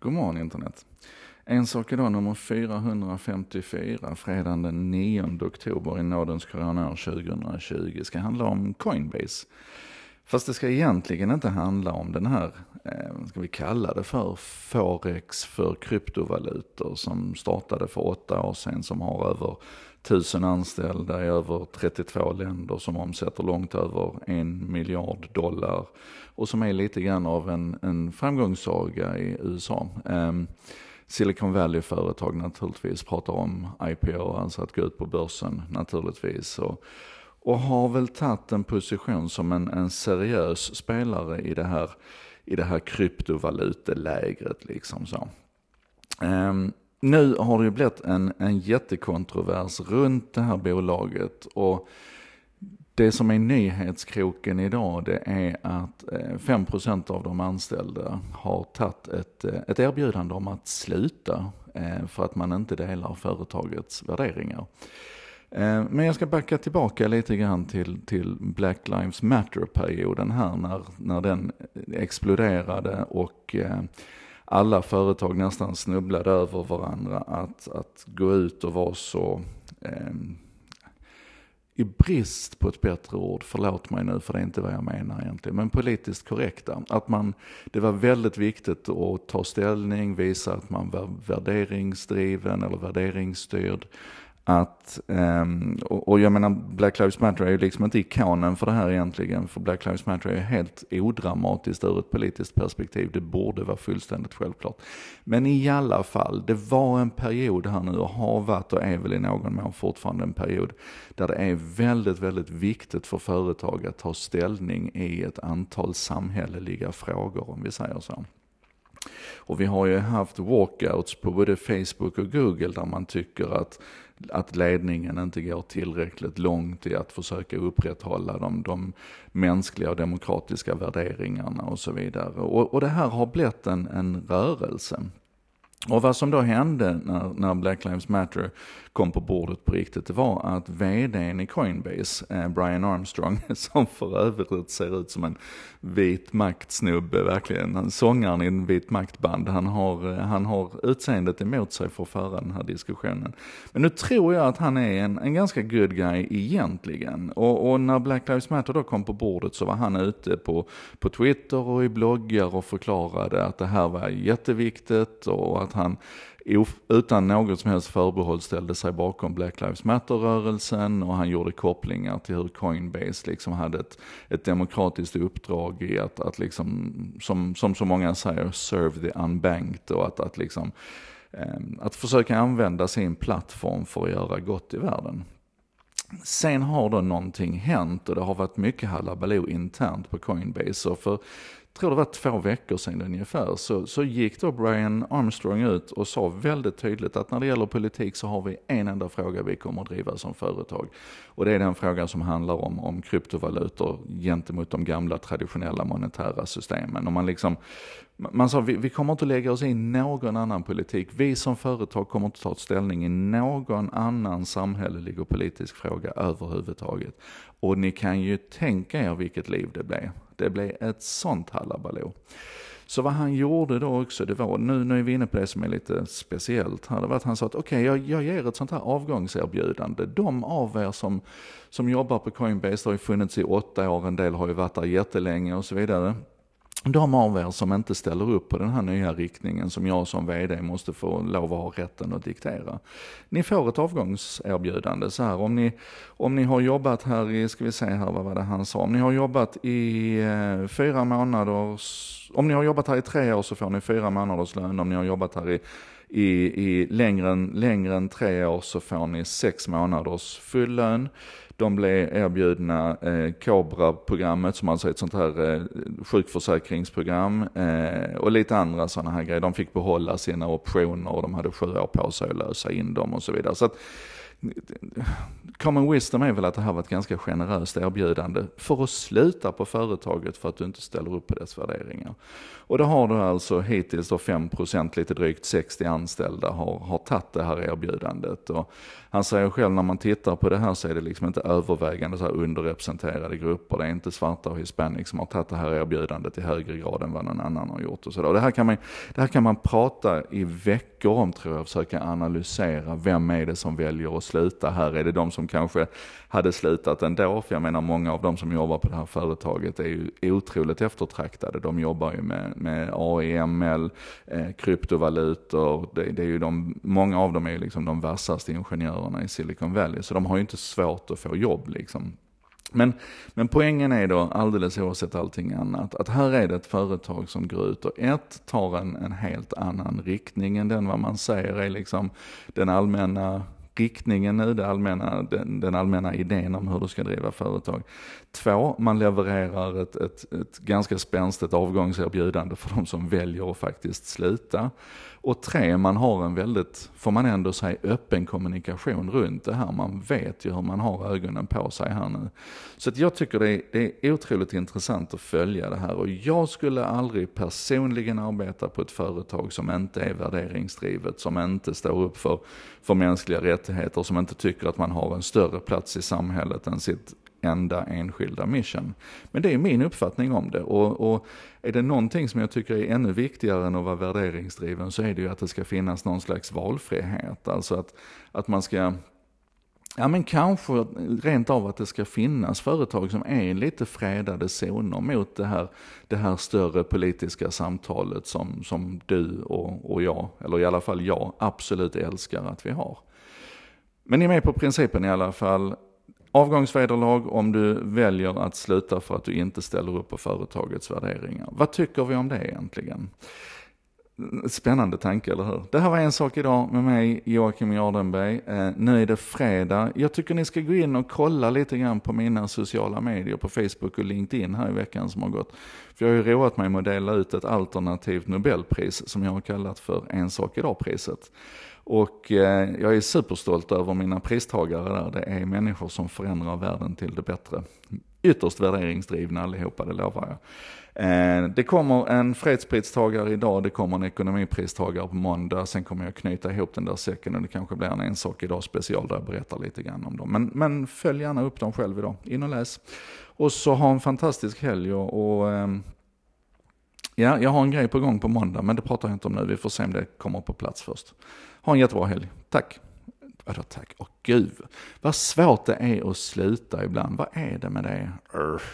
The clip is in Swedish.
God morgon internet. En sak idag nummer 454, fredagen den 9 oktober i nådens coronär 2020, ska handla om Coinbase. Fast det ska egentligen inte handla om den här, eh, ska vi kalla det för, forex för kryptovalutor som startade för åtta år sedan som har över tusen anställda i över 32 länder som omsätter långt över en miljard dollar och som är lite grann av en, en framgångssaga i USA. Um, ehm, Silicon Valley-företag naturligtvis pratar om IPO, alltså att gå ut på börsen naturligtvis. Och, och har väl tagit en position som en, en seriös spelare i det här, i det här kryptovalutelägret liksom så. Um, nu har det ju blivit en, en jättekontrovers runt det här bolaget och det som är nyhetskroken idag det är att eh, 5% av de anställda har tagit ett, eh, ett erbjudande om att sluta eh, för att man inte delar företagets värderingar. Men jag ska backa tillbaka lite grann till, till Black Lives Matter-perioden här när, när den exploderade och alla företag nästan snubblade över varandra att, att gå ut och vara så eh, i brist på ett bättre ord, förlåt mig nu för det är inte vad jag menar egentligen, men politiskt korrekta. Att man, det var väldigt viktigt att ta ställning, visa att man var värderingsdriven eller värderingsstyrd. Att, um, och, och, jag menar Black Lives Matter är ju liksom inte ikonen för det här egentligen, för Black Lives Matter är ju helt odramatiskt ur ett politiskt perspektiv, det borde vara fullständigt självklart. Men i alla fall, det var en period här nu och har varit och är väl i någon mån fortfarande en period där det är väldigt, väldigt viktigt för företag att ta ställning i ett antal samhälleliga frågor om vi säger så. Och vi har ju haft walkouts på både Facebook och Google där man tycker att att ledningen inte går tillräckligt långt i att försöka upprätthålla de, de mänskliga och demokratiska värderingarna och så vidare. Och, och det här har blivit en, en rörelse. Och vad som då hände när, när Black Lives Matter kom på bordet på riktigt, det var att vdn i Coinbase, eh, Brian Armstrong, som för övrigt ser ut som en vit maktsnubbe, verkligen, han, sångaren i en vit maktband, han har, eh, han har utseendet emot sig för att föra den här diskussionen. Men nu tror jag att han är en, en ganska good guy egentligen. Och, och när Black Lives Matter då kom på bordet så var han ute på, på Twitter och i bloggar och förklarade att det här var jätteviktigt och att han utan något som helst förbehåll ställde sig bakom Black Lives Matter-rörelsen och han gjorde kopplingar till hur Coinbase liksom hade ett, ett demokratiskt uppdrag i att, att liksom, som, som så många säger, serve the unbanked och att, att liksom, ehm, att försöka använda sin plattform för att göra gott i världen. Sen har då någonting hänt och det har varit mycket halabaloo internt på Coinbase. Och för tror det var två veckor sedan ungefär, så, så gick då Brian Armstrong ut och sa väldigt tydligt att när det gäller politik så har vi en enda fråga vi kommer att driva som företag. Och det är den frågan som handlar om, om kryptovalutor gentemot de gamla traditionella monetära systemen. Och man liksom, man sa vi, vi kommer inte att lägga oss i någon annan politik. Vi som företag kommer inte att ta ställning i någon annan samhällelig och politisk fråga överhuvudtaget. Och ni kan ju tänka er vilket liv det blev. Det blev ett sånt hallabaloo. Så vad han gjorde då också, det var, nu, nu är vi inne på det som är lite speciellt här, det var att han sa att okej, okay, jag, jag ger ett sånt här avgångserbjudande. De av er som, som jobbar på Coinbase, det har ju funnits i åtta år, en del har ju varit där jättelänge och så vidare de av er som inte ställer upp på den här nya riktningen som jag som VD måste få lov att ha rätten att diktera. Ni får ett avgångserbjudande så här om ni, om ni har jobbat här i, ska vi se här vad var det han sa, om ni har jobbat i eh, fyra månader, om ni har jobbat här i tre år så får ni fyra månaders lön, om ni har jobbat här i i, i längre, än, längre än tre år så får ni sex månaders full lön. De blev erbjudna eh, Cobra-programmet som alltså är ett sånt här eh, sjukförsäkringsprogram eh, och lite andra sådana här grejer. De fick behålla sina optioner och de hade sju år på sig att lösa in dem och så vidare. Så att, common wisdom är väl att det här var ett ganska generöst erbjudande för att sluta på företaget för att du inte ställer upp på dess värderingar. Och då har du alltså hittills då 5% lite drygt 60 anställda har, har tagit det här erbjudandet. Och han säger själv när man tittar på det här så är det liksom inte övervägande så här underrepresenterade grupper. Det är inte svarta och hispanic som har tagit det här erbjudandet i högre grad än vad någon annan har gjort. Och så det, här kan man, det här kan man prata i veckor om tror jag, och försöka analysera. Vem är det som väljer att sluta här? Är det de som kanske hade slutat ändå? För jag menar många av de som jobbar på det här företaget är ju otroligt eftertraktade. De jobbar ju med, med AIML, eh, kryptovalutor. Det, det, är ju de, många av dem är ju liksom de vassaste ingenjörerna i Silicon Valley. Så de har ju inte svårt att få jobb liksom. Men, men poängen är då, alldeles oavsett allting annat, att här är det ett företag som går ut och ett, tar en, en helt annan riktning än den vad man säger är liksom den allmänna riktningen nu, det allmänna, den, den, allmänna idén om hur du ska driva företag. Två, man levererar ett, ett, ett ganska spänstigt avgångserbjudande för de som väljer att faktiskt sluta. Och tre, man har en väldigt, får man ändå säga, öppen kommunikation runt det här. Man vet ju hur man har ögonen på sig här nu. Så att jag tycker det är, det är otroligt intressant att följa det här. Och jag skulle aldrig personligen arbeta på ett företag som inte är värderingsdrivet, som inte står upp för, för mänskliga rättigheter, som inte tycker att man har en större plats i samhället än sitt enda enskilda mission. Men det är min uppfattning om det. Och, och, är det någonting som jag tycker är ännu viktigare än att vara värderingsdriven så är det ju att det ska finnas någon slags valfrihet. Alltså att, att man ska Ja men kanske rent av att det ska finnas företag som är lite fredade zoner mot det här, det här större politiska samtalet som, som du och, och jag, eller i alla fall jag, absolut älskar att vi har. Men ni är med på principen i alla fall. Avgångsvederlag om du väljer att sluta för att du inte ställer upp på företagets värderingar. Vad tycker vi om det egentligen? Spännande tanke, eller hur? Det här var en sak idag med mig, Joakim Jardenberg. Eh, nu är det fredag. Jag tycker ni ska gå in och kolla lite grann på mina sociala medier, på Facebook och LinkedIn här i veckan som har gått. För jag har ju roat mig med att dela ut ett alternativt Nobelpris som jag har kallat för En sak idag-priset. Och eh, jag är superstolt över mina pristagare där. Det är människor som förändrar världen till det bättre. Ytterst värderingsdrivna allihopa, det lovar jag. Eh, det kommer en fredspristagare idag, det kommer en ekonomipristagare på måndag, sen kommer jag knyta ihop den där säcken och det kanske blir en, ensak idag special där jag berättar lite grann om dem. Men, men följ gärna upp dem själv idag, in och läs. Och så ha en fantastisk helg och, och ehm, Ja, jag har en grej på gång på måndag, men det pratar jag inte om nu. Vi får se om det kommer på plats först. Ha en jättebra helg. Tack. Vadå tack? Åh gud, vad svårt det är att sluta ibland. Vad är det med det? Urgh.